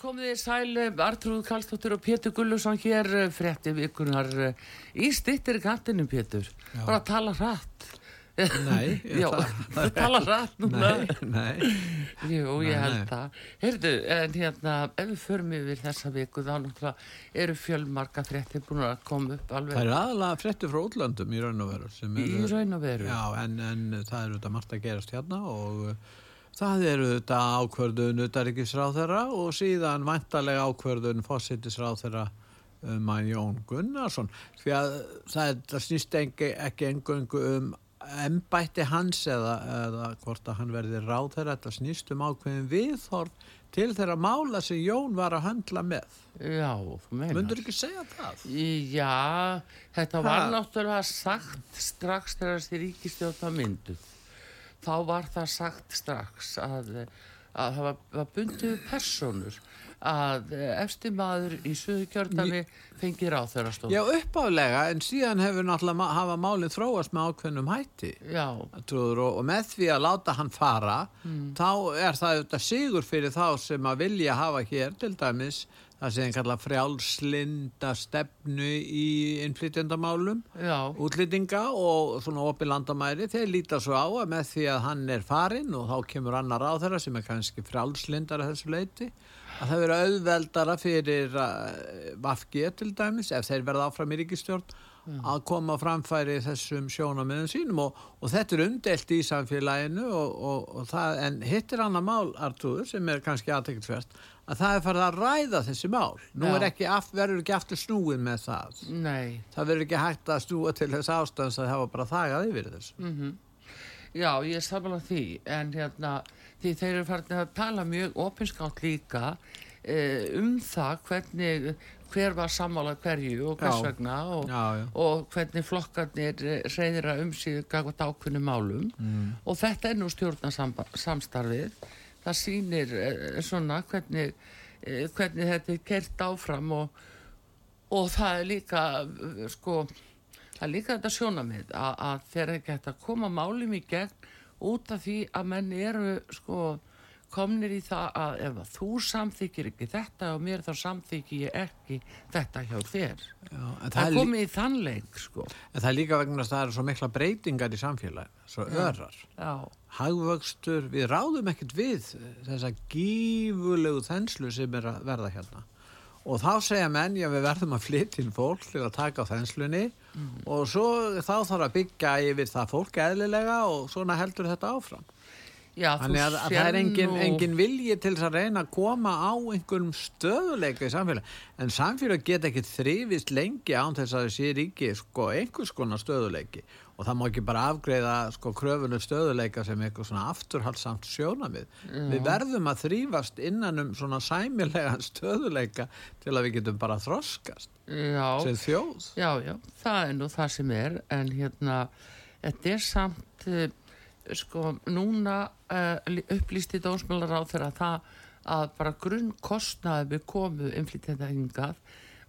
Komið þið sæl, Artrúð Kallstóttir og Pétur Gullusson hér, frettir virkunar í stittir kantinum, Pétur. Bara að tala hratt. Nei, Já, þú tala rætt núna. Nei, nei. Jú, ég held það. Heyrðu, en hérna, ef við förum yfir þessa viku þá náttúrulega eru fjölmarka fréttir búin að koma upp Það alveg er aðalega fréttir frá útlöndum í raun og veru í eru- raun og veru. Já, en, en það eru þetta margt að gerast hérna og það eru þetta ákvörðun utaríkisráð þeirra og síðan vantarlega ákvörðun fósittisráð þeirra um að Jón Gunnarsson. Því að það, það snýst ekki, ekki engöngu um embætti hans eða, eða hvort að hann verði ráð þeirra þetta snýst um ákveðin viðhorf til þeirra mála sem Jón var að höndla með. Já, þú meinar. Mundur ekki segja það? Já, þetta var Ha? náttúrulega sagt strax þegar þessi ríkistjóta mynduð þá var það sagt strax að, að það var, var bundið personur að efsti maður í suðukjördami fengir á þeirra stóð Já, uppálega, en síðan hefur náttúrulega hafa málið þróast með ákveðnum hætti. Trúður, og, og með því að láta hann fara, þá er það auðvitað sigur fyrir þá sem að vilja hafa hér til dæmis það sem kalla frjálslinda stefnu í innflytjandamálum, útlýtinga og svona opið landamæri. Þeir líta svo á að með því að hann er farinn og þá kemur annar á þeirra sem er kannski frjálslindar að þessu leiti, að það verður auðveldara fyrir uh, Vafgi til dæmis, ef þeir verða áfram í ríkistjórn, að koma framfæri þessum sjónamiðum sínum og, og þetta er umdelt í samfélaginu og, og, og það, en hitt er annað mál, Artúður, sem er kannski aðtekilsvert, að það er farið að ræða þessi mál. Nú ekki, aft- verður ekki aftur snúið með það. nei Það verður ekki hægt að snúa til þess ástæðans að hafa bara þagað yfir þessu. Já, ég er sammála því en hérna, því þeir eru farin að tala mjög opinskátt líka eh, um það hvernig hver var sammála hverju og hvers Já. vegna og, Já, já. og hvernig flokkarnir reyðira um sig gagvart ákveðnum málum mm. og þetta er nú stjórnarsamstarfið það sýnir eh, svona hvernig, eh, hvernig þetta er kert áfram og, og það er líka eh, sko það er líka þetta sjónamið að, að þeir ekki hægt að koma málum í gegn út af því að menn eru sko komnir í það að ef þú samþykir ekki þetta og mér þá samþykir ég ekki þetta hjá þér Já, það það, komið í þannleik sko en það er líka vegna að það eru svo mikla breytingar í samfélaginu, svo örar. já, Hagvöxtur, við ráðum ekkert við þessa gífulegu þenslu sem er að verða hérna. Og þá segja menn, já við verðum að flytja inn fólk til að taka á þenslunni og svo þá þarf að byggja yfir það fólk eðlilega og svona heldur þetta áfram. Já Þannig að, að það er engin, nú- engin vilji til þess að reyna að koma á einhverjum stöðuleika í samfélag. En samfélag get ekki þrifist lengi án þess að það sé ríki sko, einhvers konar stöðuleiki. Og það má ekki bara afgreiða sko, kröfunum stöðuleika sem eitthvað svona afturhaldsamt sjónamið. Við verðum að þrýfast innan um svona sæmilega stöðuleika til að við getum bara þroskast já, sem þjóð. já, já, það er nú það sem er en hérna, þetta er samt uh, sko, núna uh, upplýsti dósmjölar á þeirra það að bara grunnkostnaði við komu innflytjenda hingað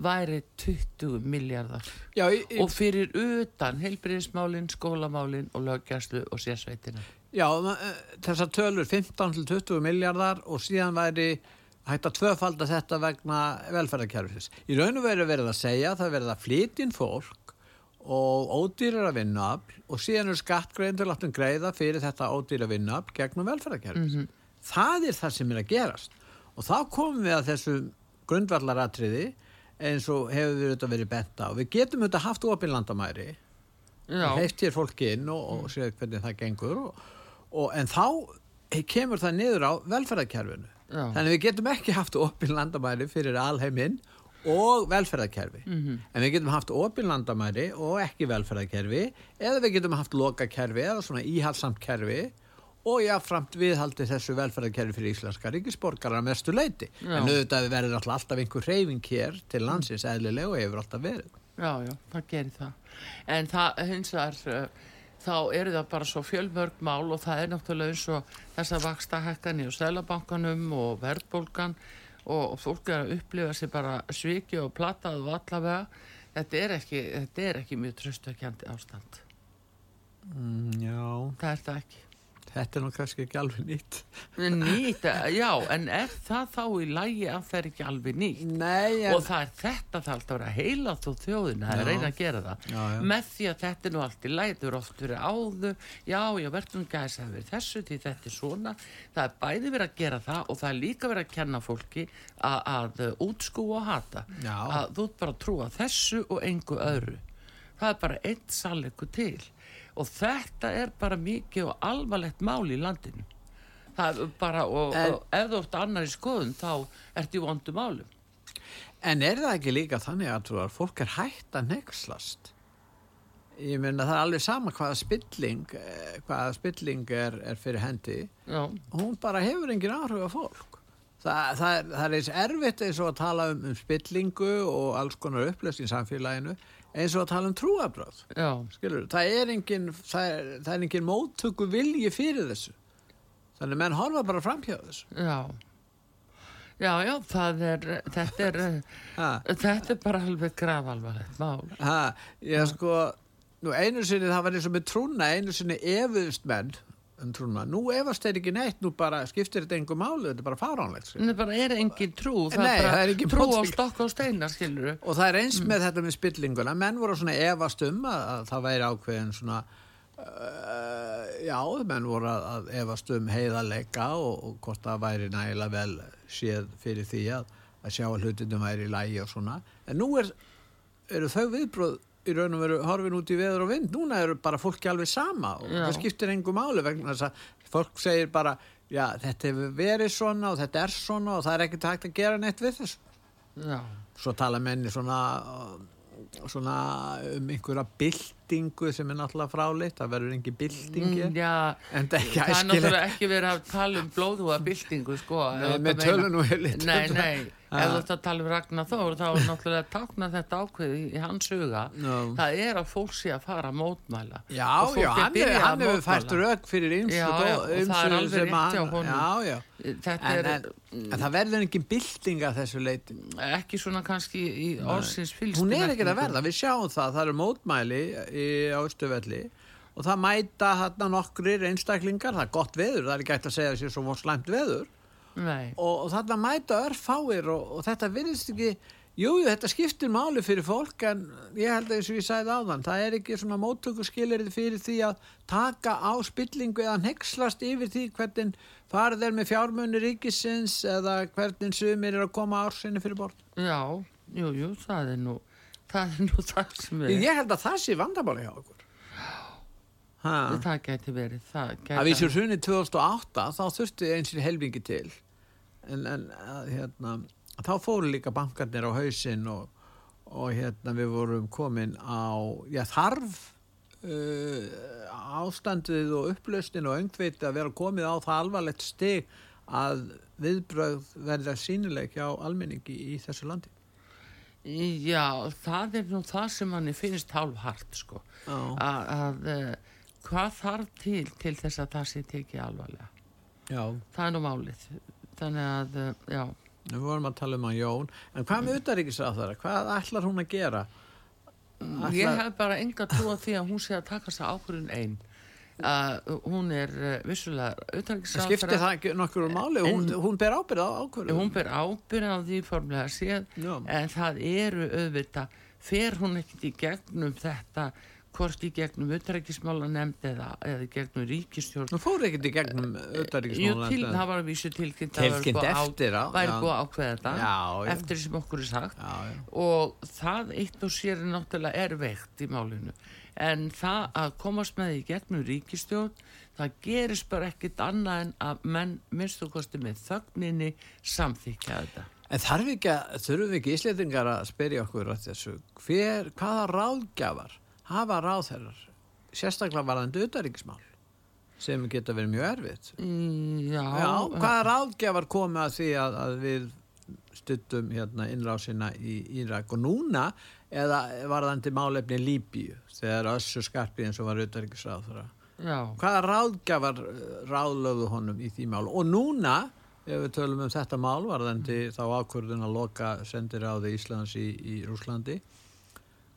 væri 20 miljardar Já, í, í, og fyrir utan heilbriðismálin, skólamálin og löggæslu og sérsveitina Já, eh, þessar tölur 15 til 20 miljardar og síðan væri hægt að tvöfalda þetta vegna velferðarkerfisins. Í raun og veru verið að segja að það verið að flytja inn fólk og ódýrar að vinna og síðan er skattgreðindur láttum greiða fyrir þetta ódýra vinna gegnum velferðarkerfis. Það er það sem er að gerast og þá komum við að þessu grundvallaratriði eins og hefur við auðvitað verið bent á. Við getum auðvitað haft opinn landamæri hér fólki inn og, og séð hvernig það gengur og, og, en þá kemur það niður á velferðarkerfinu Já. þannig við getum ekki haft opin landamæri fyrir alheiminn og velferðarkerfi en við getum haft opin landamæri og ekki velferðarkerfi eða við getum haft lokakerfi eða svona íhalsamt kerfi og jáfnframt viðhaldi þessu velferðarkerfi fyrir íslenska ríkisborgara mestu leiti. Já. En auðvitað verður alltaf, alltaf einhver reyfing hér til landsins eðlilega og hefur alltaf verið. Já, já, það gerir það. En það hins vegar, uh, þá eru það bara svo fjölmörg mál og það er náttúrulega eins og þess að vaksta hækkan í Sælabankanum og verðbólgan og fólk er að upplifa sér bara sviki og platað og allavega. Þetta er ekki, þetta er ekki mjög tröstakjandi ástand. Mm, já, Það er það ekki. Þetta er nú kannski ekki alveg nýtt. Nýtt, já, en er það þá í lægi að það er ekki alveg nýtt? Nei, en... Og það er þetta það alltaf að vera heila þú Já. að reyna að gera það. Já, já. Með því að þetta er nú allt í lætur oft verið áður, já, já, verðum gæs að vera þessu því þetta er svona. Það er bæði verið að gera það og það er líka verið að kenna fólki að, að útskúa og hata. Já. Að þú bara trúa þessu og engu öðru. Það er bara sannleiku til. Og þetta er bara mikið og alvarlegt mál í landinu. Það er bara, og, En- og ef þú ert annar í skoðun, þá ertu í vondu málum. En er það ekki líka þannig að þú fólk er hægt að nexlast? Ég meina það er alveg sama hvaða spilling, eh, hvaða spilling er, er fyrir hendi. Já, Hún bara hefur engin áhrif á fólk. Það, það, er, það er eins erfitt eins og að tala um, um spillingu og alls konar upplöst í samfélaginu eins og að tala um trúabröð. já, Skilur, það er engin, það er, það er engin móttöku vilji fyrir þessu. Þannig menn horfa bara fram hjá þessu. já. Já, já, það er, þetta er, Ha. þetta er bara alveg grafalvarlegt mál. Ha, ég sko, nú einu sinni það var eins og með trúna, einu sinni efuðust menn um trúna. Nú efast þeir ekki neitt, nú bara skiptir þetta engu máli, þetta er bara fáránlegt. skilur. En það bara er engin trú, það Nei, er bara það er trú á stokk og steina, skilur Og það er eins með þetta með spillinguna, menn voru svona efast um að, að það væri ákveðin svona, uh, já, menn voru að, að efast um heiðarleika og, og hvort það væri nægilega vel séð fyrir því að, að sjá að hlutinum væri í lægi og svona. En nú er, eru þau viðbröð í raun og veru horfin út í veður og vind. Núna eru bara fólki alveg sama og Já. það skiptir engu máli vegna þess að fólk segir bara, já, þetta hefur verið svona og þetta er svona og það er ekkert hægt að gera neitt við þessu Já, svo tala menni svona svona um einhverja byltingu sem er náttúrulega fráleitt það verður engin bylting Mm, en það er er náttúrulega ekki verið að tala um blóðúa byltingu, sko. Nei, með að tölun og heilit Nei, nei, ef þú ert að tala um Ragnar Þór þá er náttúrulega tákna þetta ákveð í, hans huga Já. það er að fólk sé að fara að mótmæla já, já, hann, að hann hefur fært rauk fyrir ymsu hjá honum. já, já. Þetta En, er en, en það verður engin bylting að þessu leiti ekki svona kannski í orðsins fylgstu hún er ekki að verða, við sjáum það. Það eru mótmæli í, á Östuvelli og það mæta þarna nokkrir einstaklingar, það er gott veður. Það er ekki hægt að segja sér svo slæmt veður. Og, og þarna mæta örfáir og, og þetta virðist ekki Jú, jú, þetta skiptir máli fyrir fólk en ég held að eins og ég sagði áðan það er ekki svona móttöku skilirði fyrir því að taka á spillingu eða nexlast yfir því hvernig farið er með fjármunni ríkisins eða hvernig sumir er að koma ársinni fyrir bort. já, jú, jú, það er nú það er nú það sem er Ég held að það sé vandamáli hjá okkur. Ha. það gæti verið það gæti Að vísir hrunni 2008 þá þurfti eins og helmingi til en, en að, hérna, þá fóru líka bankarnir á hausinn og, og hérna við vorum komin á já, þarf uh, ástandið og upplausnin og öngviti að vera komið á það alvarlegt stig að viðbröð verða sínileg hjá almenningi í þessu landi. Já, það er nú það sem manni finnst hálf hart sko að, að eh, hvað þarf til til þess að það sé tekið alvarlega? Já. það er nú málið. Þannig að, eh, já Við vorum að tala um að Jón, en hvað með utaríkisráðara? Hvað ætlar hún að gera? Ég Ætlar- hef bara enga trú á því að hún sé að taka sig ákvörðun einn. Uh, hún er uh, vissulega Það auðvitaðriksráðara. skiptir það ekki nokkur máli, hún, hún ber ábyrð á ákvörðu. Hún ber ábyrð á því formlega séð, en það eru auðvitað, fer hún ekkert í gegnum þetta, hvort í gegnum auðvitaðriksmála nefnd eða, eða gegnum ríkistjórn. Hún fór ekkert í gegnum Jú, utaríkismála. til, það var að vísu tilkynnt Tilkynnt eftir á, á, væri já. búið að ákveða þetta eftir sem okkur er sagt Já, já. og það eitt og sér er náttúrulega er veikt í málinu en það að komast með í gegnum ríkistjórn það gerist bara ekkit annað en að menn minnstu kosti með þögninni samþykja þetta En þarf ekki að, þurfum við ekki íslendingar að spyrja okkur hver, hvaða ráðgjafar hafa ráðherrar, sérstaklega varðandi utaríkismál? sem geta verið mjög erfitt. Já, Já, hvaða ráðgjafar komið að því að, að við stuttum hérna innrásina í Írak og núna eða varðandi málefni Líbíu þegar Össur Skarpi eins og var já, hvaða ráðgjafar eh, ráðlögðu honum í því mál og núna ef við tölum um þetta mál varðandi þá ákvörðun að loka sendiráði Íslands í, í Rúslandi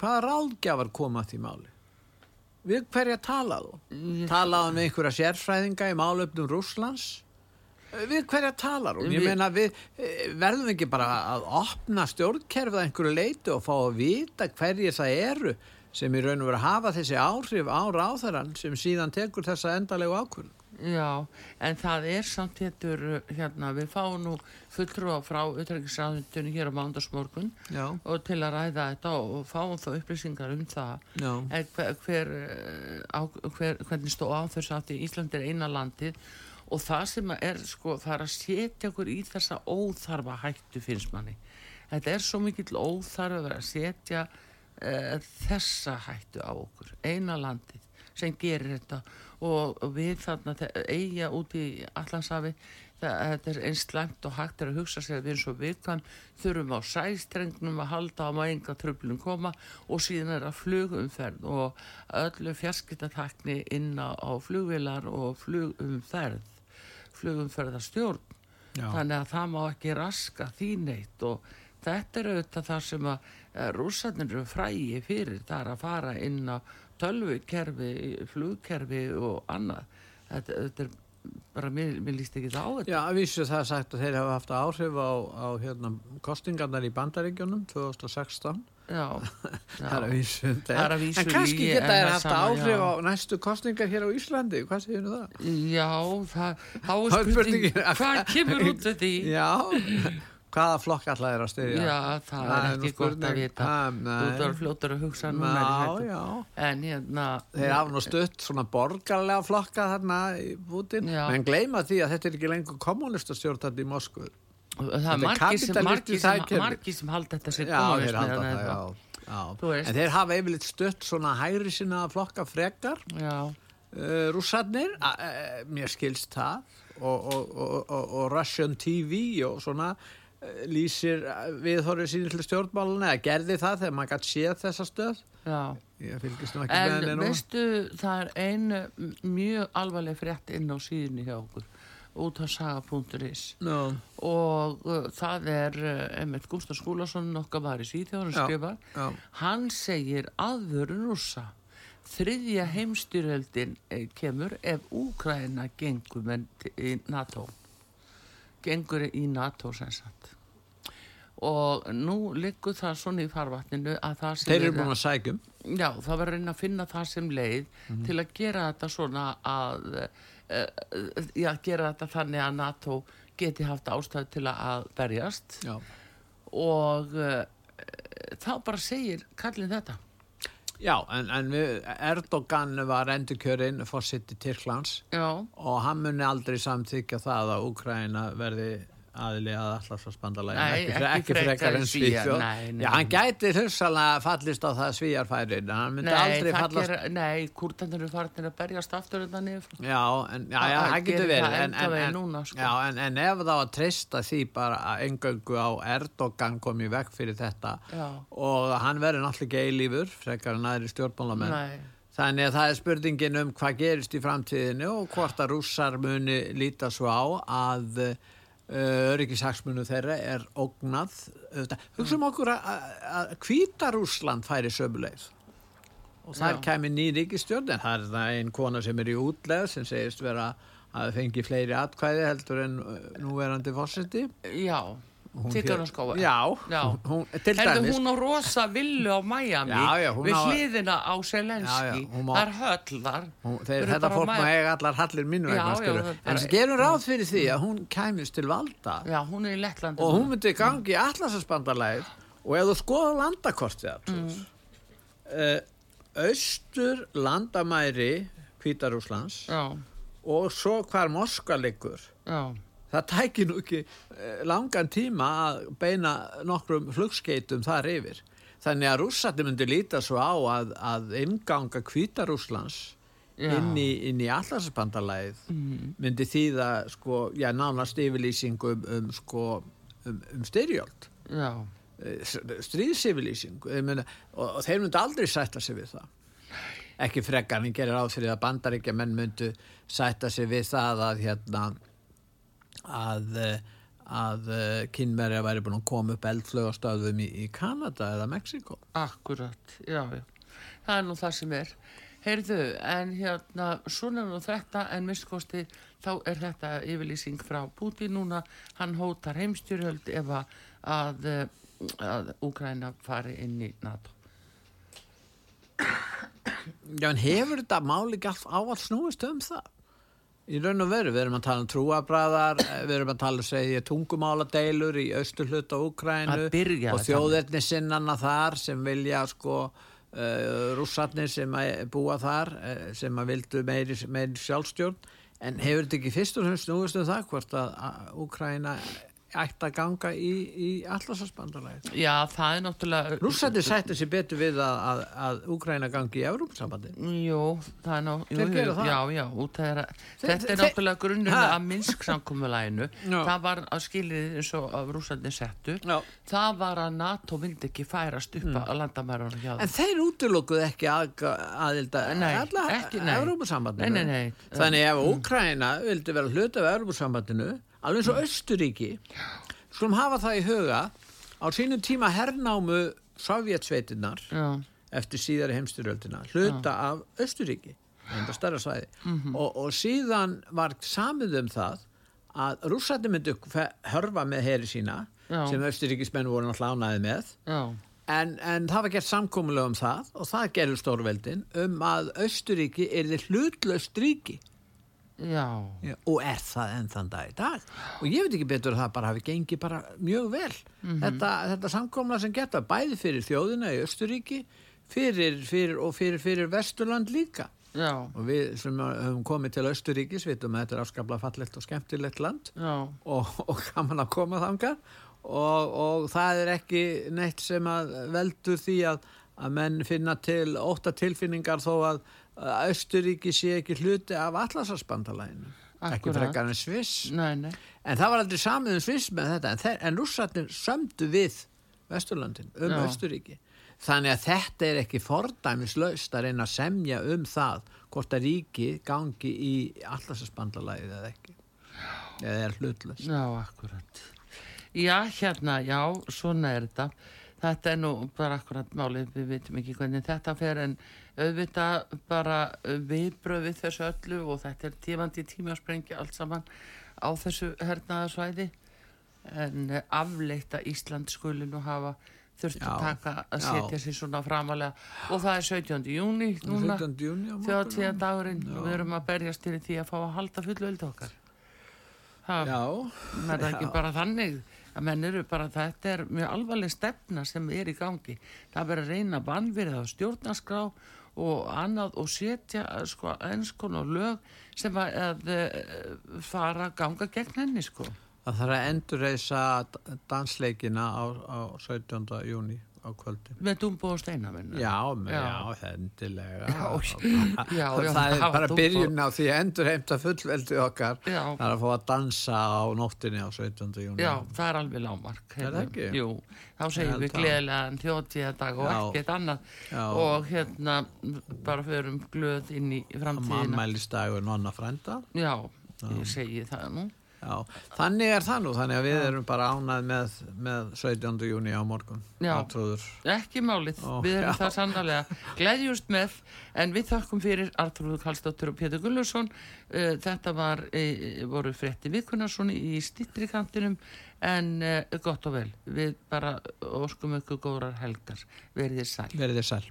hvaða ráðgjafar koma því máli við hverja talaðu talaðu með einhverja sérfræðinga í málefnum Rúslands við hverja talar hún? Ég meina við eh, verðum ekki bara að opna stjórnkerfið að einhverju leiti og fá að vita hverjir það eru sem í raun og veru hafa þessi áhrif á ráðarann sem síðan tekur þessa endalegu ákvörðun. Já, en það er samt héttur, hérna, við fáum nú fulltrúa frá utrækisræðundunni hér á mándagsmorgun og til að ræða þetta og fáum þá upplýsingar um það. En hver, hver, á, hver hvernig stóð á þess að Ísland er eina landið og það sem er sko, það er að setja okkur í þessa óþarfa hættu finnst manni. Þetta er svo mikill óþarfa að setja uh, þessa hættu á okkur eina landið sem gerir þetta. Og og við þarna eiga út í Allandsafi þetta er eins slæmt og hægt er að hugsa sér að við erum svo viðkvæm þurfum á sæstrengnum að halda á maður enga tröflun koma. Og síðan er að flugumferð og öllu fjarskiptatakni inn á flugvilar og flugumferð flugumferðarstjórn. Já. þannig að það má ekki raska því neitt og þetta er auðvitað það sem að rússarnir eru frægi fyrir það er að fara inn á tölvukerfi, flugkerfi og annað þetta, þetta er bara, mér, mér líst ekki það á þetta Já, að vísu það er sagt að þeir hafa haft áhrif á, á hérna, kostingarnar í bandaríkjónum 2016. já, Það er að vísu um Það er að vísu En kannski geta þeir það haft áhrif já. á næstu kostingar hér á Íslandi. Hvað segir það? já það, þá er spurning hvað kemur út af því Já, hvaða flokk alltaf er að styðja? já, það Það er ekki gott að vita þú þarf fljótar að hugsa núna Já, já. en hérna Þeir hafa nú stutt svona borgarlega flokka þarna í Putin, Já. menn gleyma því að þetta er ekki lengur kommunistastjórn þarna í Moskvu. það er margir sem, sem, margir sem halda þetta sér Já, halda eða það, já. já. Veist. En þeir hafa yfirleitt stutt svona hægri sinna flokka frekar, já, uh, rússarnir, uh, mér skilst það, og, og, og, og, Russian TV og svona uh, lýsir viðhorfið sín til stjórnmáluna, eða gerði það þegar maður gæti séð þessa stöð. já Ég fylgist nú ekki með En henni nú. veistu, það er ein m- mjög alvarleg frétt inn á síðunni hjá okkur út á saga.is No. og uh, það er uh, Emmett Gustaf Skúlason okkar var í Svíþjóðan Já, skrifar hann segir aðvörun rússa þriðja heimstyrjöldin eh, kemur ef Úkraina gengur með í NATO gengur í NATO sem sagt og nú liggur það svona í farvatninu að það sem Þeir eru búin að sækjum. Já, það var að reyna að finna það sem leið til að gera þetta svona að uh, já, gera þetta þannig að NATO geti haft ástæðu til að berjast Já. og uh, þá bara segir kallin þetta Já, en, en Erdogan var endurkjörinn fórsett í Tyrklands Já, og hann muni aldrei samþykja það að Úkraina verði aðli að allarsvarsbandalagi Nei, ekki frekar en Svíþjóð. hann gæti hugsalega fallist á það svíjarfærin hann myndi nei, aldrei fallast gera, nei, kurtanir eru farin að berjast aftur þetta niður frá. Já, en, Það- það getur verið en, en, núna, sko. já, en, en ef það var að treysta því bara að engöngu á Erdogan kom í vekk fyrir þetta Já. og hann verður náttúrulega ekki eilífur frekar en aðri stjórnmálamenn Nei, Þannig að það er spurningin um hvað gerist í framtíðinu og hvort að rússar muni líta svo á að uh, öryggishagsmunu þeirra er ógnað. auðvitað. Hugsa um okkur að- Rússland færi sömuleið og þar Já. kæmi ný ríkistjórn en það er það einn kona sem er í útleð sem segist vera að fengi fleiri atkvæði heldur en uh, núverandi fórseti. já, Tikkan og skóa Já, Já. Hún, Herðu hún á rosa villu á Miami Já, já, við hliðina á Selenski það er höll þar. Hún, Þau þeir, eru þetta fólk má eiga allar hallir er en gerum ráð fyrir því að hún kæmist til valda. Já, hún er í Lettlandi og hún myndi gangi í allarsasbandalæð og ef þú skoða landakortið mm. uh, austur landamæri Hvítarúslands Já, og svo hvar Moskva liggur já, það tækir nú ekki uh, langan tíma að beina nokkrum flugskeitum þar yfir þannig að rússarnir myndi líta svo á að, að inganga Hvítarúslands Já. inn í, inn í allarsbandalæð Mm. myndi þýða sko, já, nánast yfirlýsing um, um, sko, um, um styrjöld Já, stríðsifilýsing og, og þeir myndi aldrei sætta sig við það ekki frekar en gerir áð fyrir að bandaríkja menn myndu sætta sig við það að hérna að eh, að uh, kynverja væri búin að koma upp eldflögastöðum í, í Kanada eða Mexiko akkurat, já, já. Það er nú það sem er. Heyrðu, en hérna, svona nú þetta, en mistkosti, þá er þetta yfirlýsing frá Putin núna, hann hótar heimstjórhjöld ef að, að, eh, Úgræna fari inn í NATO. Já, en hefur þetta máli ekki allt áallt snúist um það? Í raun og veru, við erum að tala um trúabræðar, eh, við erum að tala um segja tungumáladeilur í austur hluta Úkrænu Að byrja og að tala. þjóðerni sinnana þar sem vilja sko uh, rússarnir sem að búa þar uh, sem að vildu meiri, meiri sjálfstjórn en hefur þetta ekki fyrst og fremst snúist um það hvort að Úkræna ætti að ganga í, í allarsasbandalæði? Já, það er náttúrulega... Rússarnir sættu sér betur við að, að, að Úkræna gangi í Európsambandi. Jú, það er ná, jú, Þeir jú, gera það. já, já, að þeirra, Þeir- þetta er náttúrulega grunnurinn Ha? að Já. það var að skiljið eins og að rússandi settu, Já. það var að NATO vildi ekki færast upp að landamærunum hjá En þeir útilokkuð ekki að, aðilda nei, nei. Þannig ef Úkraina vildi vera hluti af Európusambandinu, alveg eins og Östuríki, skulum hafa það í huga, á sínum tíma hernámu sovjetsveitinnar Já, eftir síðari heimstyrjöldina, hluta af Östuríki, svæði. Mhm. og, og síðan var samið um það að rússarnir myndu fe- hörfa með heri sína, Já. sem Östuríkismenn voru náttúrulega ánæði með, já, En, en það var gert samkomulega um það og það gerur stórveldin um að Östuríki er þið hlutlaust ríki já, Já, og er það enn þann dag í dag? Og ég veit ekki betur að það bara hafi gengið bara mjög vel. Þetta, þetta samkomulega sem geta bæði fyrir þjóðina í Östuríki fyrir, fyrir, og fyrir, fyrir Vesturland líka. Já, og við sem höfum komið til Östuríkis vitum að þetta er afskaplega fallegt og skemmtilegt land. Og, og gaman að koma þangað. Og, og það er ekki neitt sem að veldur því að, að menn finna til ótta tilfinningar þó að að Östuríki sé ekki hluti af allarsarspandalaginu ekki frekar en Sviss. Nei, nei, en það var aldrei samið um Sviss með þetta en, en rússarnir sömdu við Vesturlandin um Já. Östuríki þannig að þetta er ekki fordæmislaust að reyna að semja um það hvort að ríki gangi í allarsarspandalagið eða ekki. Eða er hlutlust já, akkurat. Já, hérna, já, svona er þetta. Þetta er nú bara akkurat málið, við veitum ekki hvernig þetta fer en auðvitað bara viðbröð við þessu öllu og þetta er tífandi tími að sprengja allt saman á þessu hernaðarsvæði en afleitt að Ísland skuli nú hafa þurft að taka að setja sér svona framalega og það er 17. júni núna 17. júni á morgun. þjóðtíða dagurinn og við erum að berjast til því að fá að halda fullu öld okkar það er ekki já. bara þannig að menn eru bara, þetta er mjög alvarleg stefna sem er í gangi það verður að reyna bannverið á stjórnarskrá og annað og setja sko eins konar lög sem að, að eh, fara að ganga gegn henni sko Það þarf að endurreisa dansleikina á, á 17. júni á kvöldi. með Dumbo og Steina minn Já, Já. já, endilega. Já, það er bara byrjun á því að endurheimta fullveldi okkar. Já. Það er að fá að dansa á nóttinni á 17. júni. Já, það er alveg lámark Er það ekki? Jú, þá segjum við það. gleðilega en þjóðtíðadag og ekkert annað og hérna bara förum glöð inn í framtíðina Mammælistagur nonna frænda. Já, ég segi það nú Já, þannig er það nú, þannig að við erum bara ánað með, með 17. júni á morgun. Já. Artrúður. Ekki málið, Ó, við erum já. það sannarlega gleðjust með, en við þakkum fyrir Artrúður Kallstóttur og Pétur Gullursson uh, þetta var, uh, voru frétti Vikunarsson í stittri kantinum en uh, gott og vel við bara óskum ykkur góðrar helgar verið þér sæl Verið þér sæl.